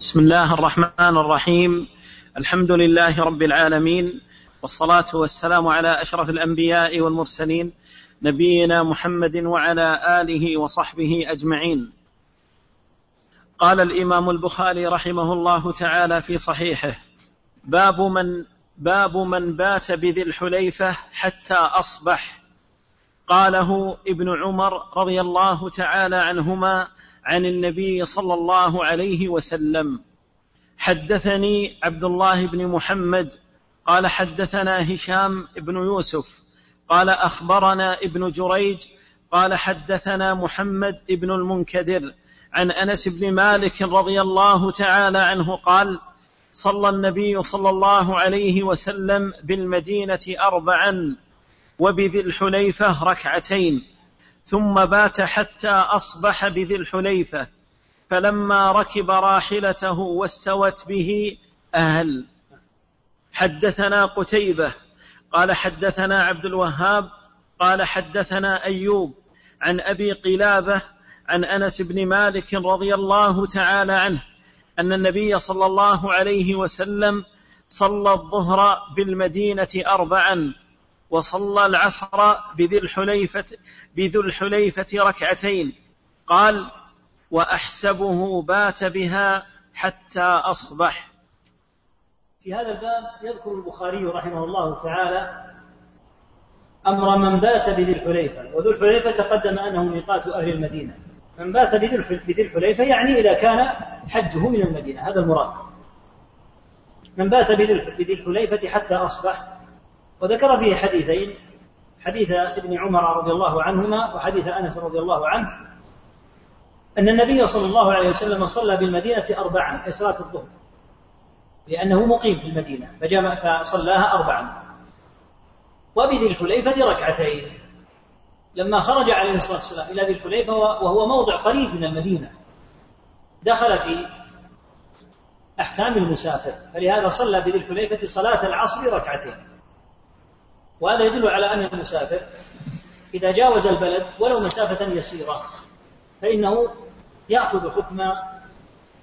بسم الله الرحمن الرحيم. الحمد لله رب العالمين والصلاة والسلام على أشرف الأنبياء والمرسلين نبينا محمد وعلى آله وصحبه أجمعين. قال الإمام البخاري رحمه الله تعالى في صحيحه باب من باب من بات بذي الحليفة حتى أصبح. قاله ابن عمر رضي الله تعالى عنهما عن النبي صلى الله عليه وسلم. حدثني عبد الله بن محمد قال حدثنا هشام بن يوسف قال أخبرنا ابن جريج قال حدثنا محمد بن المنكدر عن أنس بن مالك رضي الله تعالى عنه قال صلى النبي صلى الله عليه وسلم بالمدينة اربعا وبذي الحليفة ركعتين. ثم بات حتى أصبح بذي الحليفة فلما ركب راحلته واستوت به أهل. حدثنا قتيبة قال حدثنا عبد الوهاب قال حدثنا أيوب عن أبي قلابة عن أنس بن مالك رضي الله تعالى عنه أن النبي صلى الله عليه وسلم صلى الظهر بالمدينة اربعا وصلى العصر بذي الحليفة بذي الحليفة ركعتين. قال وأحسبه بات بها حتى أصبح. في هذا الباب يذكر البخاري رحمه الله تعالى أمر من بات بذي الحليفة وذو الحليفة تقدم أنه ميقات أهل المدينة. من بات بذي الحليفة يعني إذا كان حجه من المدينة هذا المراد. من بات بذي الحليفة حتى أصبح. وذكر فيه حديثين حديث ابن عمر رضي الله عنهما وحديث أنس رضي الله عنه أن النبي صلى الله عليه وسلم صلى بالمدينة اربعا في صلاة الظهر. لأنه مقيم في المدينة فجمع فصلاها اربعا. وبذي الحليفة ركعتين. لما خرج عليه الصلاة والسلام إلى ذي الحليفة وهو موضع قريب من المدينة دخل في أحكام المسافر. فلهذا صلى بذي الحليفة صلاة العصر ركعتين. وهذا يدل على أن المسافر إذا جاوز البلد ولو مسافة يسيرة فإنه يأخذ حكم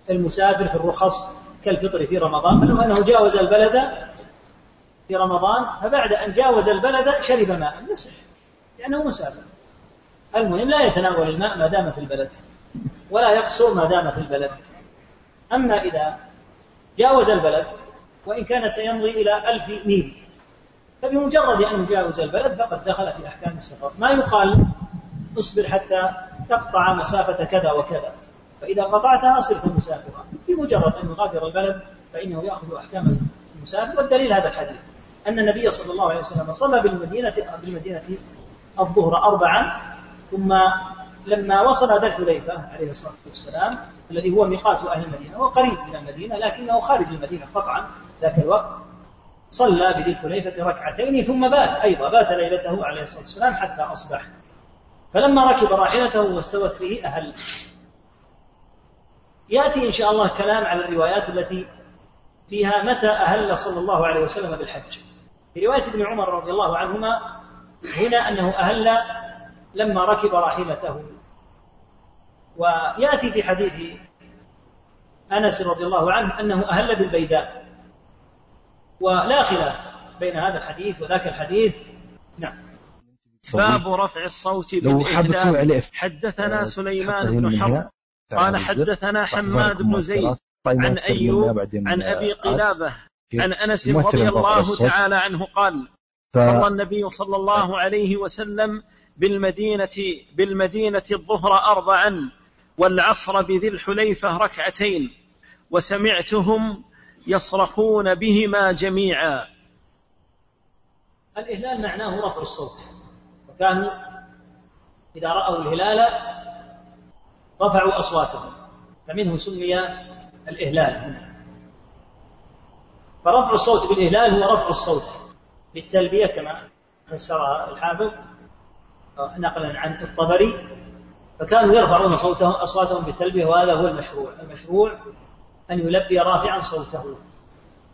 المسافر في الرخص كالفطر في رمضان. فلو أنه جاوز البلد في رمضان فبعد أن جاوز البلد شرب ماء يصح لأنه مسافر. المهم لا يتناول الماء ما دام في البلد ولا يقصر ما دام في البلد. أما إذا جاوز البلد وإن كان سيمضي إلى ألف ميل فبمجرد أن يجاوز البلد فقد دخل في أحكام السفر ما يقال اصبر حتى تقطع مسافة كذا وكذا. فإذا قطعتها صرت مسافرا بمجرد أن يغادر البلد فإنه يأخذ أحكام المسافر والدليل هذا الحديث. أن النبي صلى الله عليه وسلم صلى بالمدينة بالمدينة الظهر أربعا ثم لما وصل ذا الحليفة عليه الصلاة والسلام الذي هو ميقات أهل المدينة هو قريب من المدينة لكنه خارج المدينة قطعا ذاك الوقت صلى بذي الحليفة ركعتين ثم بات أيضا بات ليلته عليه الصلاة والسلام حتى أصبح. فلما ركب راحلته واستوت به أهل. يأتي إن شاء الله كلام على الروايات التي فيها متى أهل صلى الله عليه وسلم بالحج. في رواية ابن عمر رضي الله عنهما هنا أنه أهل لما ركب راحلته. ويأتي في حديث أنس رضي الله عنه أنه أهل بالبيداء. ولا خلاف بين هذا الحديث وذاك الحديث. نعم. باب رفع الصوت بالإهداء حدثنا آه، سليمان بن حرب. قال حدثنا حماد بن زيد عن أيوب عن أبي قلابة عن أنس رضي الله تعالى عنه قال صلى النبي صلى الله عليه وسلم بالمدينة بالمدينة الظهر أربعا والعصر بذي الحليفة ركعتين وسمعتهم يصرخون بهما جميعا. الإهلال معناه رفع الصوت. وكانوا إذا رأوا الهلال رفعوا أصواتهم. فمنه سمي الإهلال هنا. فرفع الصوت بالإهلال هو رفع الصوت بالتلبية كما فسرها الحافظ نقلا عن الطبري. فكانوا يرفعون صوتهم أصواتهم بالتلبية وهذا هو المشروع. المشروع أن يلبي رافعا صوته.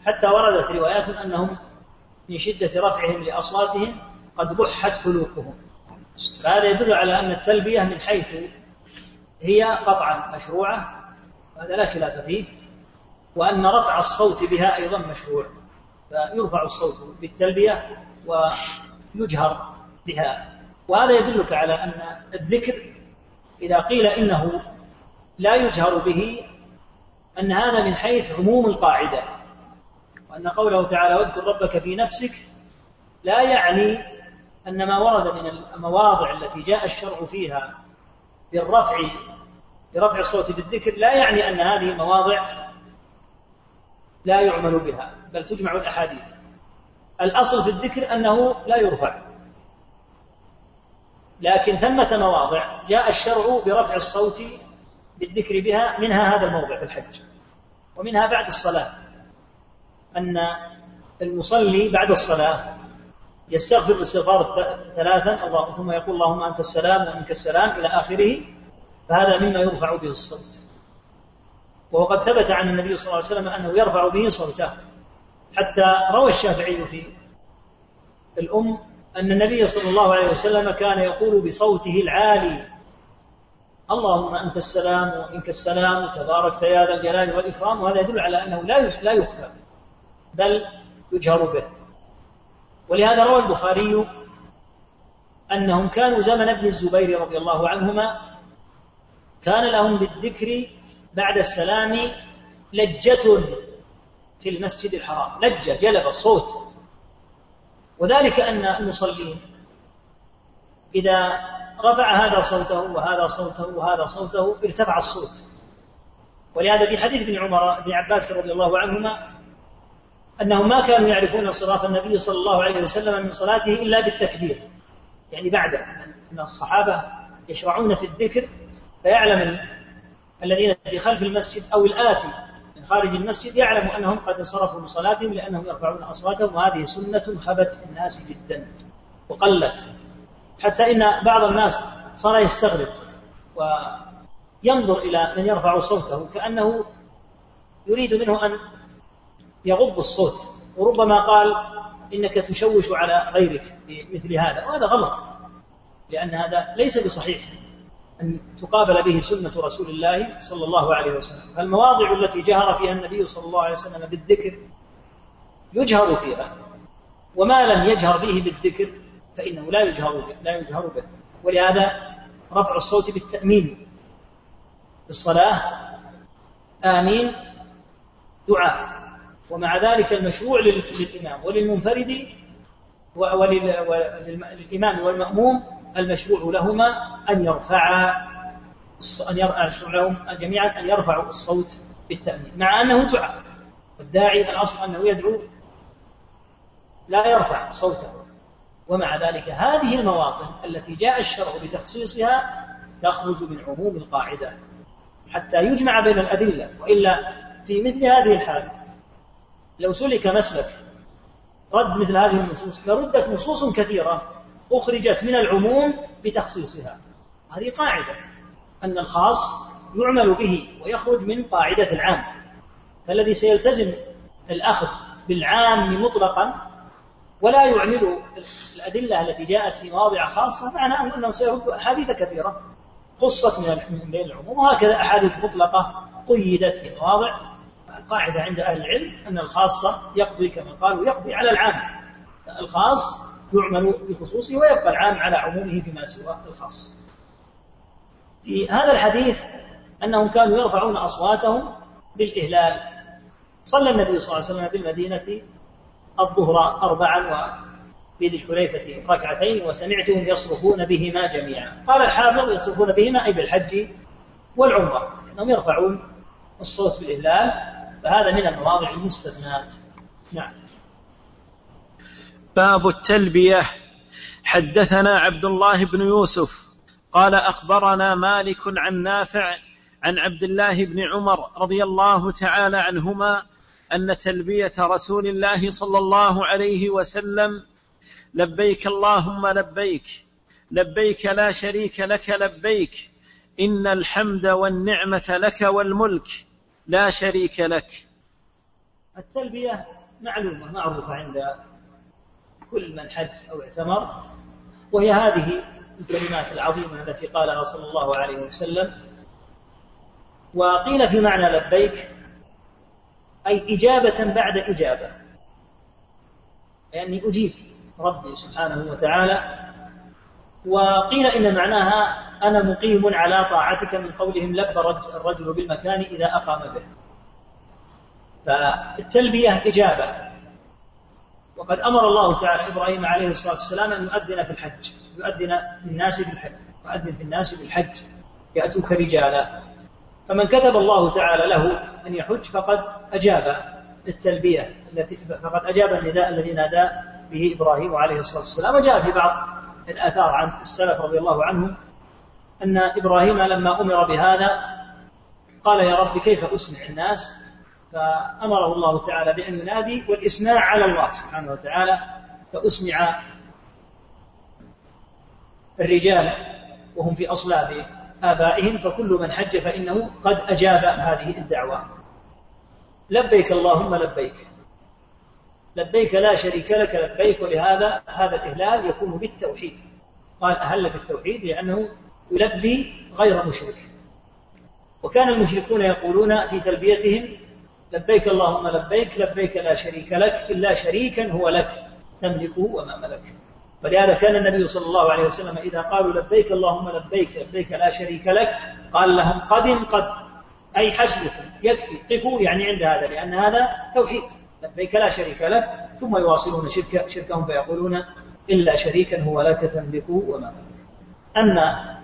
حتى وردت روايات أنهم من شدة رفعهم لأصواتهم قد بحت حلوقهم فهذا يدل على أن التلبية من حيث هي قطعا مشروعة هذا لا خلاف فيه وأن رفع الصوت بها أيضا مشروع. فيرفع الصوت بالتلبية ويجهر بها. وهذا يدلك على أن الذكر إذا قيل إنه لا يجهر به أن هذا من حيث عموم القاعدة وأن قوله تعالى واذكر ربك في نفسك لا يعني أن ما ورد من المواضع التي جاء الشرع فيها بالرفع برفع الصوت بالذكر لا يعني أن هذه المواضع لا يعمل بها بل تجمع الأحاديث. الأصل في الذكر أنه لا يرفع. لكن ثمة مواضع جاء الشرع برفع الصوت بالذكر بها منها هذا الموضع في الحج. ومنها بعد الصلاة. أن المصلي بعد الصلاة يستغفر الاستغفار ثلاثا الله ثم يقول اللهم أنت السلام ومنك السلام إلى آخره فهذا مما يرفع به الصوت. وهو قد ثبت عن النبي صلى الله عليه وسلم أنه يرفع به صوته. حتى روى الشافعي في الأم أن النبي صلى الله عليه وسلم كان يقول بصوته العالي اللهم أنت السلام ومنك السلام تباركت يا ذا الجلال والإكرام وهذا يدل على أنه لا لا يخفى بل يجهر به. ولهذا روى البخاري أنهم كانوا زمن ابن الزبير رضي الله عنهما كان لهم بالذكر بعد السلام لجة في المسجد الحرام لجة جلب صوت. وذلك أن المصلين إذا رفع هذا صوته وهذا صوته وهذا صوته ارتفع الصوت. ولهذا في حديث ابن عمر بن عباس رضي الله عنهما أنهم ما كانوا يعرفون انصراف النبي صلى الله عليه وسلم من صلاته إلا بالتكبير. يعني بعد أن الصحابة يشرعون في الذكر فيعلم الذين في خلف المسجد أو الآتي من خارج المسجد يعلم أنهم قد انصرفوا من صلاتهم لأنهم يرفعون أصواتهم وهذه سنة خبت في الناس جدا وقلت. حتى إن بعض الناس صار يستغرب وينظر إلى من يرفع صوته كأنه يريد منه أن يغض الصوت وربما قال إنك تشوش على غيرك بمثل هذا وهذا غلط لأن هذا ليس بصحيح أن تقابل به سنة رسول الله صلى الله عليه وسلم. فالمواضع التي جهر فيها النبي صلى الله عليه وسلم بالذكر يجهر فيها وما لم يجهر به بالذكر فإنه لا يجهر به لا يجهر به. ولهذا رفع الصوت بالتأمين في الصلاة آمين دعاء. ومع ذلك المشروع للإمام وللمنفرد وللإمام والمأموم المشروع لهما أن يرفعا أن يرفع لهم جميعا أن يرفعوا الصوت بالتأمين. مع أنه دعاء. والداعي الأصل أنه يدعو لا يرفع صوته. ومع ذلك هذه المواطن التي جاء الشرع بتخصيصها تخرج من عموم القاعدة حتى يجمع بين الأدلة وإلا في مثل هذه الحال لو سلك مسلك رد مثل هذه النصوص لردت نصوص كثيرة أخرجت من العموم بتخصيصها. هذه قاعدة أن الخاص يعمل به ويخرج من قاعدة العام. فالذي سيلتزم الأخذ بالعام مطلقا ولا يعمل الأدلة التي جاءت في مواضع خاصة معناه أنه سيرد أحاديث كثيرة. قصت من بين العموم وهكذا أحاديث مطلقة قيدت في مواضع. القاعدة عند أهل العلم أن الخاصة يقضي كما قالوا يقضي على العام. الخاص يعمل بخصوصه ويبقى العام على عمومه فيما سوى الخاص. في هذا الحديث أنهم كانوا يرفعون أصواتهم بالإهلال. صلى النبي صلى الله عليه وسلم بالمدينة الظهر أربعا وفي ذي الحليفة ركعتين وسمعتهم يصرفون بهما جميعا. قال الحافظ يصرفون بهما أي بالحج والعمرة أنهم يرفعون الصوت بالإهلال فهذا من المواضع المستثنات. نعم. باب التلبية. حدثنا عبد الله بن يوسف قال أخبرنا مالك عن نافع عن عبد الله بن عمر رضي الله تعالى عنهما أن تلبية رسول الله صلى الله عليه وسلم لبيك اللهم لبيك لبيك لا شريك لك لبيك إن الحمد والنعمة لك والملك لا شريك لك. التلبية معلومة معروفة عند كل من حج أو اعتمر وهي هذه الكلمات العظيمة التي قالها صلى الله عليه وسلم. وقيل في معنى لبيك أي إجابة بعد إجابة. يعني أجيب ربي سبحانه وتعالى. وقيل إن معناها أنا مقيم على طاعتك من قولهم لب الرجل بالمكان إذا أقام به. فالتلبية إجابة. وقد أمر الله تعالى إبراهيم عليه الصلاة والسلام أن يؤذن في الحج. يؤذن الناس بالحج. يؤذن في الناس بالحج. يأتوك رجالا. فمن كتب الله تعالى له أن يحج فقد أجاب التلبية التي فقد أجاب النداء الذي نادى به إبراهيم عليه الصلاة والسلام. وجاء في بعض الآثار عن السلف رضي الله عنهم أن إبراهيم لما أمر بهذا قال يا رب كيف أسمع الناس؟ فأمره الله تعالى بأن ينادي والإسماع على الله سبحانه وتعالى فأسمع الرجال وهم في أصلاب آبائهم فكل من حج فإنه قد أجاب هذه الدعوة. لبيك اللهم لبيك. لبيك لا شريك لك لبيك ولهذا هذا الإهلال يكون بالتوحيد. قال أهل بالتوحيد لأنه يلبي غير مشرك. وكان المشركون يقولون في تلبيتهم لبيك اللهم لبيك لبيك لا شريك لك إلا شريكا هو لك تملكه وما ملك. فلهذا كان النبي صلى الله عليه وسلم إذا قالوا لبيك اللهم لبيك لبيك لا شريك لك قال لهم قد قد أي حسبكم يكفي. قفوا يعني عند هذا لأن هذا توحيد. لبيك لا شريك لك ثم يواصلون شرك شركهم فيقولون إلا شريكا هو لك تملكه وما ملك أما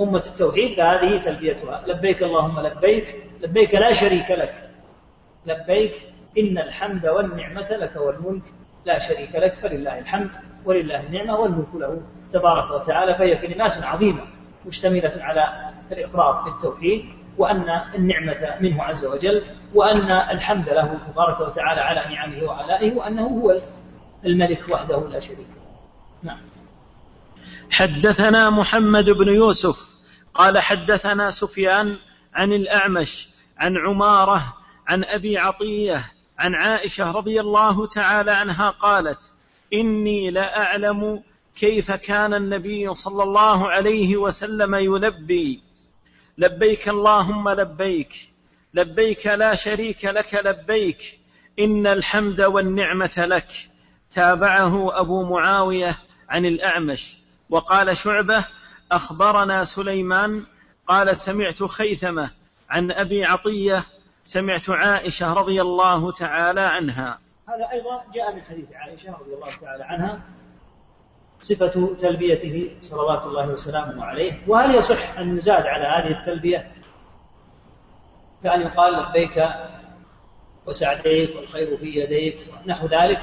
أمة التوحيد فهذه تلبيتها. لبيك اللهم لبيك لبيك لا شريك لك. لبيك إن الحمد والنعمة لك والملك. لا شريك لك فلله الحمد ولله النعمة والملك له. تبارك وتعالى فهي كلمات عظيمة مشتملة على الإقرار بالتوحيد. وأن النعمة منه عز وجل وأن الحمد له تبارك وتعالى على نعمه وآلائه وأنه هو الملك وحده لا شريك نعم. حدثنا محمد بن يوسف قال حدثنا سفيان عن الأعمش عن عمارة عن أبي عطية عن عائشة رضي الله تعالى عنها قالت إني لأعلم كيف كان النبي صلى الله عليه وسلم يلبي. لبيك اللهم لبيك لبيك لا شريك لك لبيك إن الحمد والنعمة لك. تابعه أبو معاوية عن الأعمش. وقال شعبة أخبرنا سليمان قال سمعت خيثمة عن أبي عطية سمعت عائشة رضي الله تعالى عنها. هذا أيضا جاء من حديث عائشة رضي الله تعالى عنها صفة تلبيته صلوات الله وسلامه عليه وهل يصح أن يزاد على هذه التلبية؟ كأن يقال لبيك وسعديك والخير في يديك ونحو ذلك.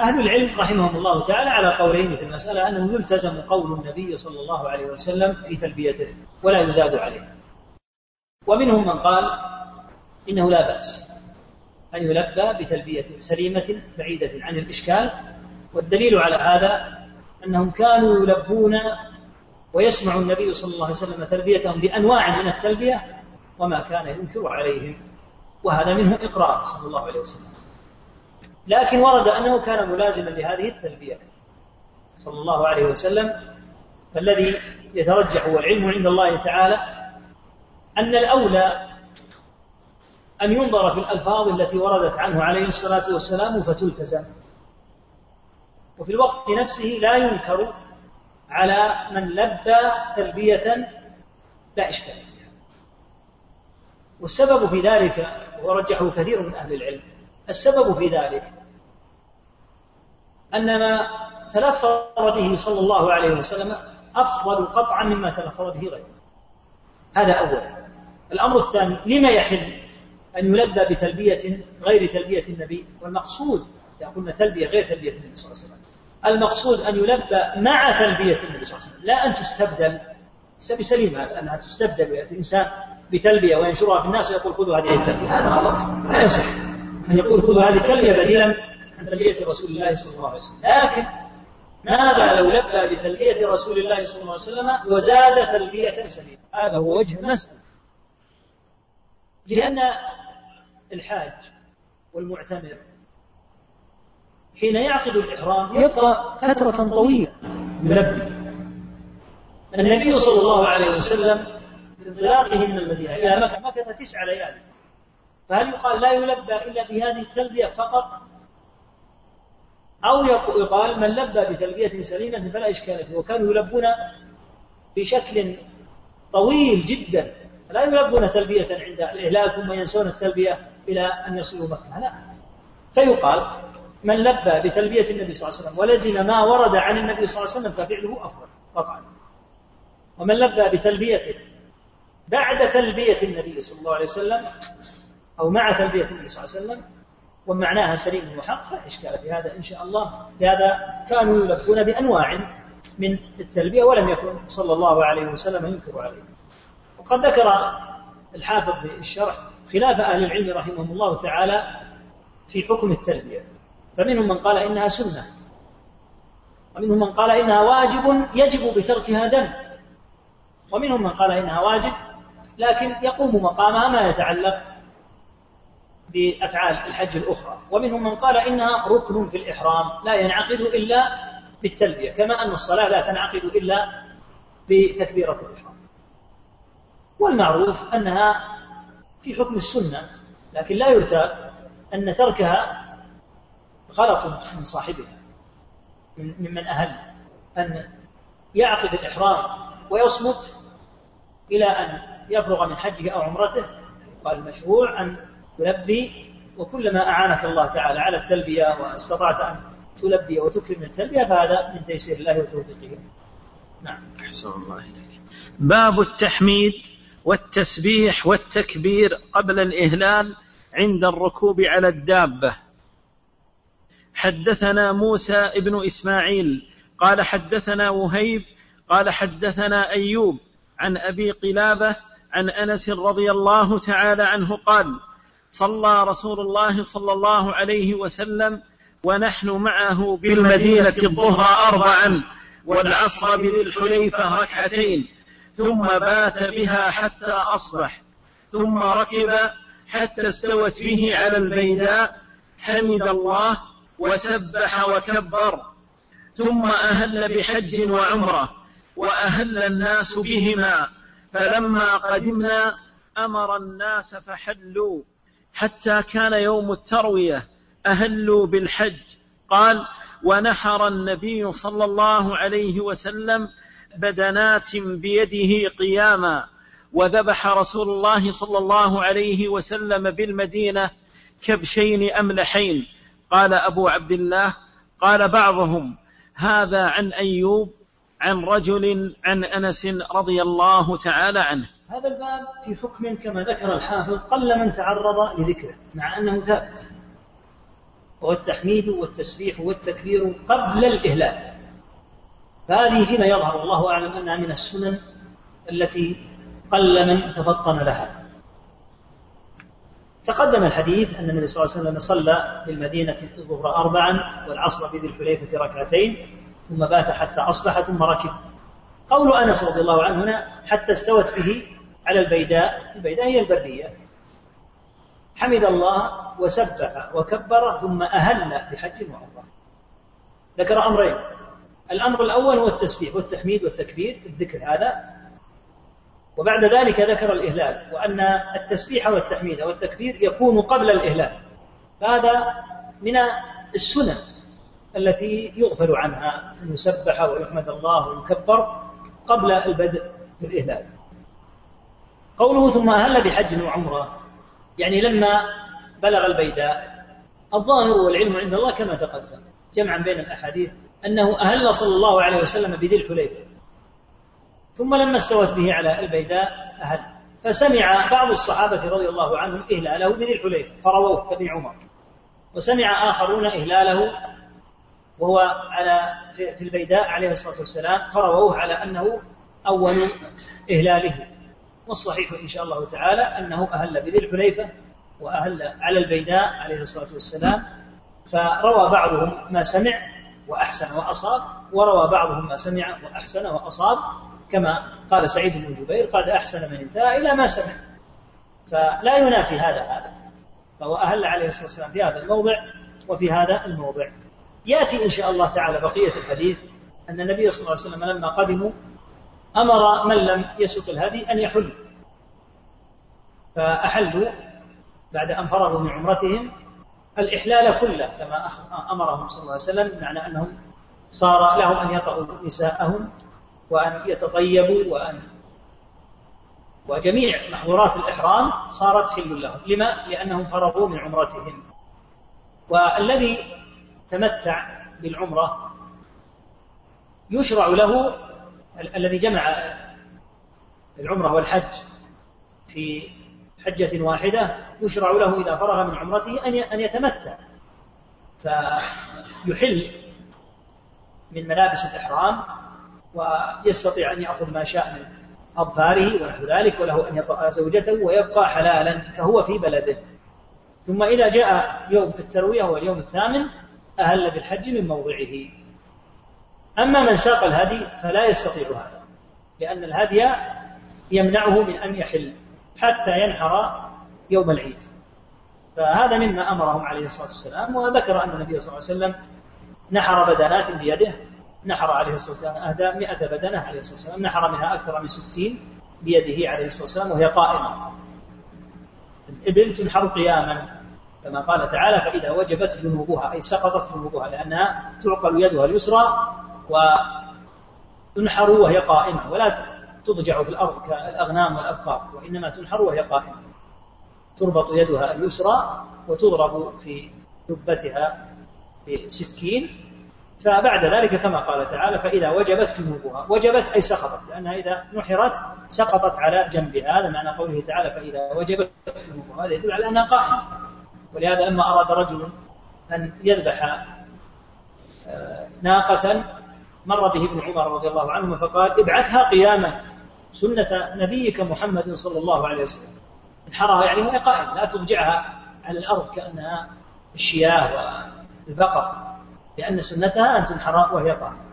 أهل العلم رحمهم الله تعالى على قولين في المسألة أنه يلتزم قول النبي صلى الله عليه وسلم في تلبيته ولا يزاد عليه. ومنهم من قال إنه لا بأس أن يلبى بتلبية سليمة بعيدة عن الإشكال والدليل على هذا أنهم كانوا يلبون ويسمع النبي صلى الله عليه وسلم تلبيتهم بأنواع من التلبية وما كان ينكر عليهم. وهذا منه إقرار صلى الله عليه وسلم. لكن ورد أنه كان ملازما لهذه التلبية صلى الله عليه وسلم. فالذي يترجح هو العلم عند الله تعالى أن الأولى أن ينظر في الألفاظ التي وردت عنه عليه الصلاة والسلام فتلتزم. وفي الوقت نفسه لا ينكر على من لبى تلبية لا إشكال فيها. والسبب في ذلك ورجحه كثير من أهل العلم السبب في ذلك أن ما تلفظ به صلى الله عليه وسلم أفضل قطعا مما تلفظ به غيره. هذا أولا الأمر الثاني لما يحل أن يلبى بتلبية غير تلبية النبي؟ والمقصود إذا قلنا تلبية غير تلبية النبي صلى الله عليه وسلم المقصود أن يلبى مع تلبية النبي صلى الله عليه وسلم. لا أن تستبدل. بسليم هذا أنها تستبدل ويأتي الإنسان بتلبية وينشرها في الناس ويقول خذوا هذه التلبية. هذا غلط. لا يصح أن يقول خذوا هذه التلبية بديلا عن تلبية رسول الله صلى الله عليه وسلم. لكن ماذا لو لبى بتلبية رسول الله صلى الله عليه وسلم وزاد تلبية سليمة؟ هذا هو وجه المسألة لأن الحاج والمعتمر حين يعقد الإحرام يبقى فترة طويلة ملبي النبي صلى الله عليه وسلم في انطلاقه من المدينة إلى مكة مكث تسع ليالي. فهل يقال لا يلبى إلا بهذه التلبية فقط؟ أو يقال من لبى بتلبية سليمة فلا إشكال فيه. وكانوا يلبون بشكل طويل جدا. لا يلبون تلبية عند الإهلال ثم ينسون التلبية إلى أن يصلوا مكة لا. فيقال من لبى بتلبية النبي صلى الله عليه وسلم ولزم ما ورد عن النبي صلى الله عليه وسلم ففعله أفضل. قطعا ومن لبى بتلبية بعد تلبية النبي صلى الله عليه وسلم أو مع تلبية النبي صلى الله عليه وسلم ومعناها سليم وحق فلا إشكال في هذا إن شاء الله. لهذا كانوا يلبون بأنواع من التلبية ولم يكن صلى الله عليه وسلم ينكر عليه وقد ذكر الحافظ في الشرح خلاف أهل العلم رحمهم الله تعالى في حكم التلبية. فمنهم من قال إنها سنة. ومنهم من قال إنها واجب يجب بتركها دم. ومنهم من قال إنها واجب لكن يقوم مقامها ما يتعلق بأفعال الحج الأخرى. ومنهم من قال إنها ركن في الإحرام لا ينعقد إلا بالتلبية كما أن الصلاة لا تنعقد إلا بتكبيرة الإحرام. والمعروف أنها في حكم السنة لكن لا يرتاب أن تركها غلط من صاحبها ممن أهل أن يعقد الإحرام ويصمت إلى أن يفرغ من حجه أو عمرته. قال المشروع أن تلبي وكلما أعانك الله تعالى على التلبية واستطعت أن تلبي وتكرم التلبية فهذا من تيسير الله وتوفيقه. نعم. أحسن الله إليك. باب التحميد والتسبيح والتكبير قبل الإهلال عند الركوب على الدابة. حدثنا موسى ابن إسماعيل قال حدثنا وهيب قال حدثنا أيوب عن أبي قلابة عن أنس رضي الله تعالى عنه قال صلى رسول الله صلى الله عليه وسلم ونحن معه بالمدينة الظهر أربعا والعصر بذي الحليفة ركعتين ثم بات بها حتى أصبح ثم ركب حتى استوت به على البيداء. حمد الله وسبح وكبر ثم أهل بحج وعمرة وأهل الناس بهما فلما قدمنا أمر الناس فحلوا حتى كان يوم التروية أهلوا بالحج. قال ونحر النبي صلى الله عليه وسلم بدنات بيده قياما وذبح رسول الله صلى الله عليه وسلم بالمدينة كبشين أملحين. قال أبو عبد الله قال بعضهم هذا عن أيوب عن رجل عن أنس رضي الله تعالى عنه. هذا الباب في حكم كما ذكر الحافظ قل من تعرض لذكره مع أنه ثابت. وهو التحميد والتسبيح والتكبير قبل الإهلال. فهذه فيما يظهر والله أعلم أنها من السنن التي قل من تفطن لها. تقدم الحديث أن النبي صلى الله عليه وسلم صلى في المدينة الظهر أربعا والعصر في ذي الحليفة ركعتين ثم بات حتى أصبح ثم ركب. قول أنس رضي الله عنه هنا حتى استوت به على البيداء البيداء هي البرية. حمد الله وسبح وكبر ثم أهل بحج وعمرة ذكر أمرين الأمر الأول هو التسبيح والتحميد والتكبير الذكر هذا. وبعد ذلك ذكر الإهلال وأن التسبيح والتحميد والتكبير يكون قبل الإهلال. فهذا من السنن التي يغفل عنها أن يسبح ويحمد الله ويكبر قبل البدء في الإهلال. قوله ثم أهل بحج وعمرة يعني لما بلغ البيداء الظاهر والعلم عند الله كما تقدم جمعا بين الأحاديث أنه أهل صلى الله عليه وسلم بذي الحليفة. ثم لما استوت به على البيداء أهل. فسمع بعض الصحابة رضي الله عنهم إهلاله بذي الحليفة فرووه كابن عمر. وسمع آخرون إهلاله وهو على في البيداء عليه الصلاة والسلام فرووه على أنه أول إهلاله. والصحيح إن شاء الله تعالى أنه أهل بذي الحليفة وأهل على البيداء عليه الصلاة والسلام. فروى بعضهم ما سمع وأحسن وأصاب وروى بعضهم ما سمع وأحسن وأصاب. كما قال سعيد بن جبير قد أحسن من انتهى إلى ما سمع. فلا ينافي هذا هذا. فهو أهل عليه الصلاة والسلام في هذا الموضع وفي هذا الموضع. يأتي إن شاء الله تعالى بقية الحديث أن النبي صلى الله عليه وسلم لما قدموا أمر من لم يسق الهدي أن يحل. فأحلوا بعد أن فرغوا من عمرتهم الإحلال كله كما أمرهم صلى الله عليه وسلم بمعنى أنهم صار لهم أن يطأوا نساءهم وأن يتطيبوا وأن وجميع محظورات الإحرام صارت حل لهم. لما؟ لأنهم فرغوا من عمرتهم. والذي تمتع بالعمرة يشرع له الذي جمع العمرة والحج في حجة واحدة يشرع له إذا فرغ من عمرته أن يتمتع. فيحل من ملابس الإحرام ويستطيع أن يأخذ ما شاء من أظفاره ونحو ذلك وله أن يطأ زوجته ويبقى حلالا كهو في بلده. ثم إذا جاء يوم التروية هو اليوم الثامن أهل بالحج من موضعه. أما من ساق الهدي فلا يستطيع هذا لأن الهدي يمنعه من أن يحل حتى ينحر يوم العيد. فهذا مما أمرهم عليه الصلاة والسلام وذكر أن النبي صلى الله عليه وسلم نحر بدنات بيده نحر عليه الصلاة والسلام أهدى مئة بدنة عليه الصلاة والسلام نحر منها أكثر من ستين بيده عليه الصلاة والسلام وهي قائمة. الإبل تنحر قياما كما قال تعالى فإذا وجبت جنوبها أي سقطت جنوبها لأنها تعقل يدها اليسرى وتنحر وهي قائمة ولا تضجع في الأرض كالأغنام والأبقار وإنما تنحر وهي قائمة. تربط يدها اليسرى وتضرب في جبتها بسكين فبعد ذلك كما قال تعالى فإذا وجبت جنوبها وجبت أي سقطت لأنها إذا نحرت سقطت على جنبها هذا معنى قوله تعالى فإذا وجبت جنوبها هذا يدل على أنها قائمة. ولهذا لما أراد رجل أن يذبح آه، ناقة مر به ابن عمر رضي الله عنهما فقال ابعثها قياما سنة نبيك محمد صلى الله عليه وسلم. انحرها يعني وهي قائمة لا تضجعها على الأرض كأنها الشياه والبقر. لأن سنتها أن تنحر وهي قائمة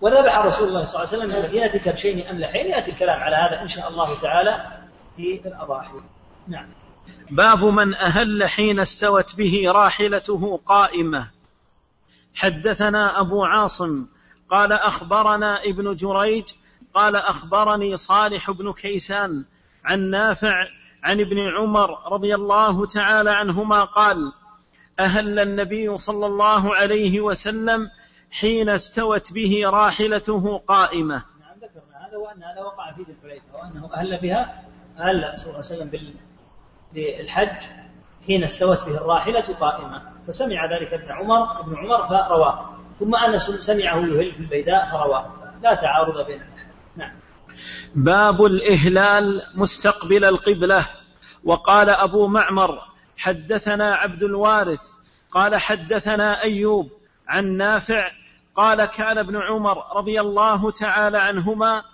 وذبح رسول الله صلى الله عليه وسلم المدينة كبشين أملحين يأتي الكلام على هذا إن شاء الله تعالى في الأضاحي. نعم. باب من أهل حين استوت به راحلته قائمة. حدثنا أبو عاصم قال أخبرنا ابن جريج قال أخبرني صالح بن كيسان عن نافع عن ابن عمر رضي الله تعالى عنهما قال أهل النبي صلى الله عليه وسلم حين استوت به راحلته قائمة. نعم ذكرنا هذا وأن هذا وقع في ذي الحليفة وأنه أهل بها أهل صلى الله عليه وسلم بالحج حين استوت به الراحلة قائمة. فسمع ذلك ابن عمر ابن عمر فرواه. ثم أنس سمعه يهل في البيداء فرواه. لا تعارض بين نعم. باب الإهلال مستقبل القبلة. وقال أبو معمر حدثنا عبد الوارث قال حدثنا أيوب عن نافع قال كان ابن عمر رضي الله تعالى عنهما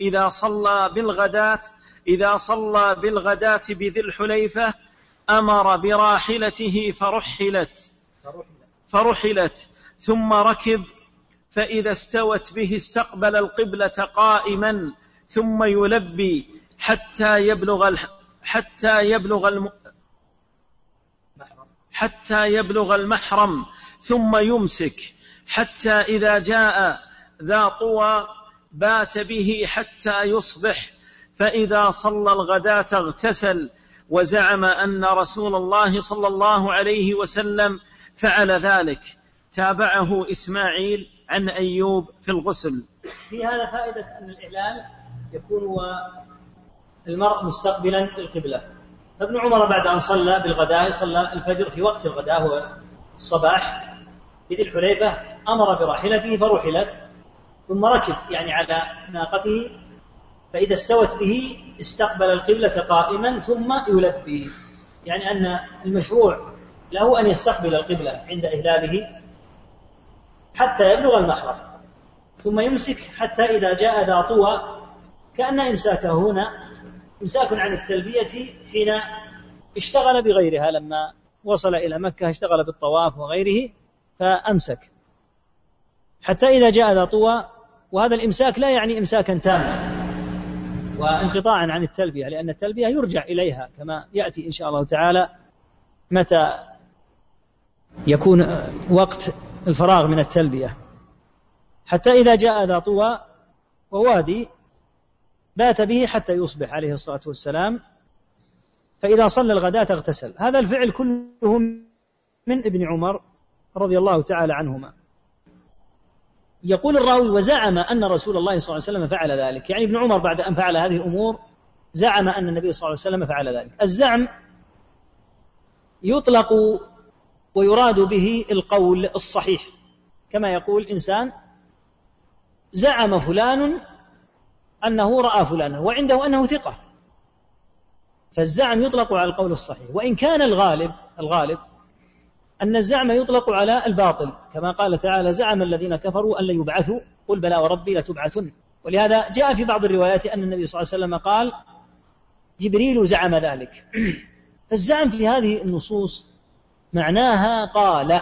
إذا صلى بالغداة إذا صلى بالغداة بذي الحليفة أمر براحلته فرحلت فرحلت ثم ركب فإذا استوت به استقبل القبلة قائما ثم يلبي حتى يبلغ حتى يبلغ حتى يبلغ المحرم ثم يمسك. حتى إذا جاء ذا طوى بات به حتى يصبح. فإذا صلى الغداة اغتسل وزعم أن رسول الله صلى الله عليه وسلم فعل ذلك. تابعه إسماعيل عن أيوب في الغسل. في هذا فائدة أن الإعلان يكون المرء مستقبلا القبلة. فابن عمر بعد أن صلى بالغداء صلى الفجر في وقت الغداء هو الصباح بذي الحليفة أمر براحلته فرحلت ثم ركب يعني على ناقته فإذا استوت به استقبل القبلة قائما ثم يلبي يعني أن المشروع له أن يستقبل القبلة عند إهلاله حتى يبلغ المحرم ثم يمسك حتى إذا جاء ذا طوى كأن إمساكه هنا إمساك عن التلبية حين اشتغل بغيرها لما وصل إلى مكة اشتغل بالطواف وغيره فأمسك. حتى إذا جاء ذا طوى وهذا الإمساك لا يعني إمساكا تاما وانقطاعا عن التلبية لأن التلبية يرجع إليها كما يأتي إن شاء الله تعالى متى يكون وقت الفراغ من التلبية. حتى إذا جاء ذا طوى ووادي بات به حتى يصبح عليه الصلاة والسلام. فإذا صلى الغداة اغتسل. هذا الفعل كله من ابن عمر رضي الله تعالى عنهما. يقول الراوي وزعم أن رسول الله صلى الله عليه وسلم فعل ذلك. يعني ابن عمر بعد أن فعل هذه الأمور زعم أن النبي صلى الله عليه وسلم فعل ذلك. الزعم يطلق ويراد به القول الصحيح. كما يقول إنسان زعم فلان أنه رأى فلانا وعنده أنه ثقة. فالزعم يطلق على القول الصحيح. وإن كان الغالب الغالب أن الزعم يطلق على الباطل. كما قال تعالى زعم الذين كفروا أن لا يبعثوا. قل بلى وربي لتبعثن. ولهذا جاء في بعض الروايات أن النبي صلى الله عليه وسلم قال جبريل زعم ذلك. فالزعم في هذه النصوص معناها قال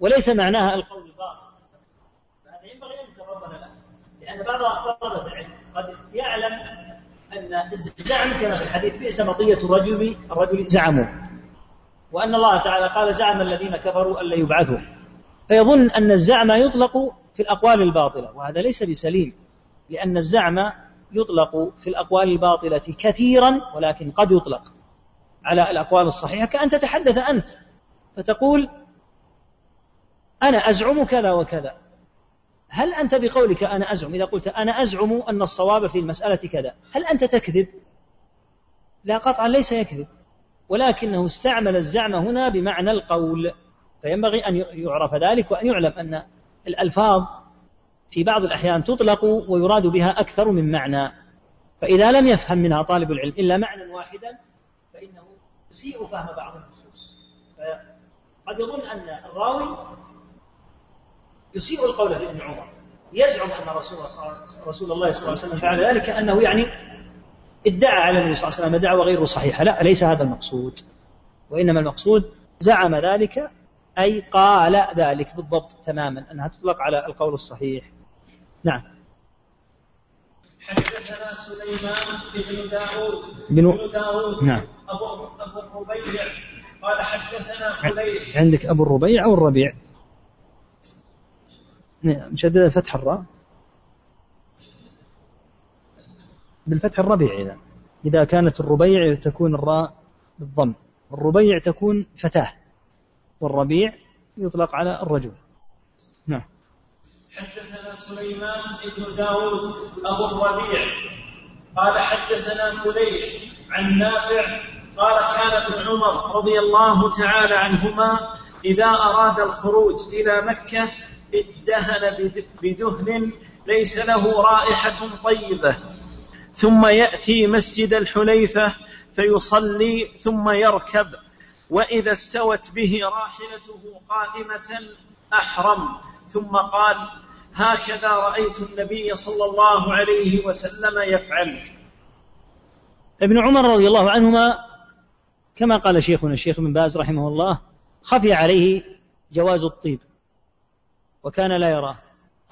وليس معناها القول الباطل فهذا ينبغي أن يتفضل له لأن بعض طلبة العلم قد يعلم أن الزعم كما في الحديث بئس مطية الرجل الرجل زعموا وأن الله تعالى قال زعم الذين كفروا أن لا يبعثوا. فيظن أن الزعم يطلق في الأقوال الباطلة وهذا ليس بسليم لأن الزعم يطلق في الأقوال الباطلة كثيرا ولكن قد يطلق على الأقوال الصحيحة. كأن تتحدث أنت فتقول أنا أزعم كذا وكذا. هل أنت بقولك أنا أزعم؟ إذا قلت أنا أزعم أن الصواب في المسألة كذا هل أنت تكذب؟ لا قطعا ليس يكذب ولكنه استعمل الزعم هنا بمعنى القول. فينبغي أن يعرف ذلك وأن يعلم أن الألفاظ في بعض الأحيان تطلق ويراد بها أكثر من معنى. فإذا لم يفهم منها طالب العلم إلا معنى واحدا فإنه يسيء فهم بعض النصوص. قد يظن أن الراوي يسيء القول لابن عمر. يزعم أن رسول الله رسول الله صلى الله عليه وسلم فعل ذلك كأنه يعني ادعى على النبي صلى الله عليه وسلم دعوة غير صحيحة. لا ليس هذا المقصود. وإنما المقصود زعم ذلك أي قال ذلك بالضبط تماما أنها تطلق على القول الصحيح. نعم. حدثنا سليمان بن داود. بن, بن داود. نعم. أبو, أبو الربيع. قال حدثنا حليف عندك أبو الربيع أو الربيع؟ مشدد فتح الراء. بالفتح الربيع إذا إذا كانت الربيع تكون الراء بالضم. الربيع تكون فتاة. والربيع يطلق على الرجل. نعم. حدثنا سليمان بن داود أبو الربيع. قال حدثنا فليح عن نافع. قال كان ابن عمر رضي الله تعالى عنهما إذا أراد الخروج إلى مكة ادهن بدهن ليس له رائحة طيبة. ثم يأتي مسجد الحليفة فيصلي ثم يركب وإذا استوت به راحلته قائمة أحرم. ثم قال هكذا رأيت النبي صلى الله عليه وسلم يفعل. ابن عمر رضي الله عنهما كما قال شيخنا الشيخ ابن باز رحمه الله خفي عليه جواز الطيب. وكان لا يراه.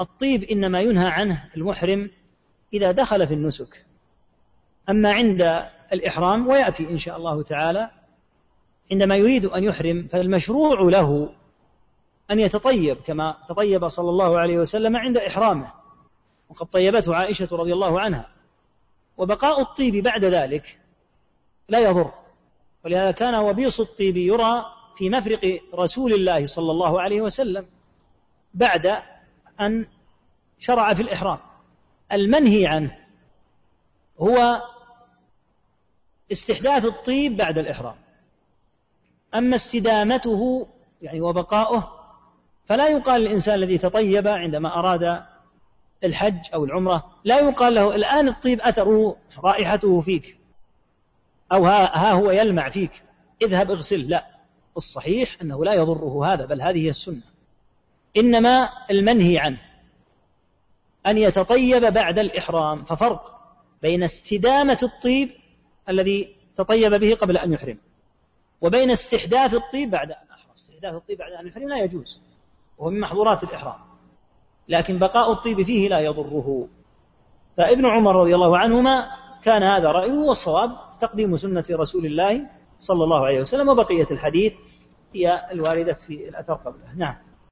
الطيب إنما ينهى عنه المحرم إذا دخل في النسك. أما عند الإحرام ويأتي إن شاء الله تعالى عندما يريد أن يحرم فالمشروع له أن يتطيب كما تطيب صلى الله عليه وسلم عند إحرامه. وقد طيبته عائشة رضي الله عنها. وبقاء الطيب بعد ذلك لا يضر. ولهذا كان وبيص الطيب يرى في مفرق رسول الله صلى الله عليه وسلم. بعد أن شرع في الإحرام. المنهي عنه هو استحداث الطيب بعد الإحرام. أما استدامته يعني وبقاؤه فلا يقال للإنسان الذي تطيب عندما أراد الحج أو العمرة لا يقال له الآن الطيب أثره رائحته فيك أو ها, هو يلمع فيك. اذهب اغسل. لا. الصحيح أنه لا يضره هذا بل هذه هي السنة. إنما المنهي عنه أن يتطيب بعد الإحرام ففرق بين استدامة الطيب الذي تطيب به قبل أن يحرم وبين استحداث الطيب بعد أن أحرم. استحداث الطيب بعد أن يحرم لا يجوز وهو من محظورات الإحرام لكن بقاء الطيب فيه لا يضره. فابن عمر رضي الله عنهما كان هذا رأيه والصواب تقديم سنة رسول الله صلى الله عليه وسلم وبقية الحديث هي الواردة في الأثر قبله نعم.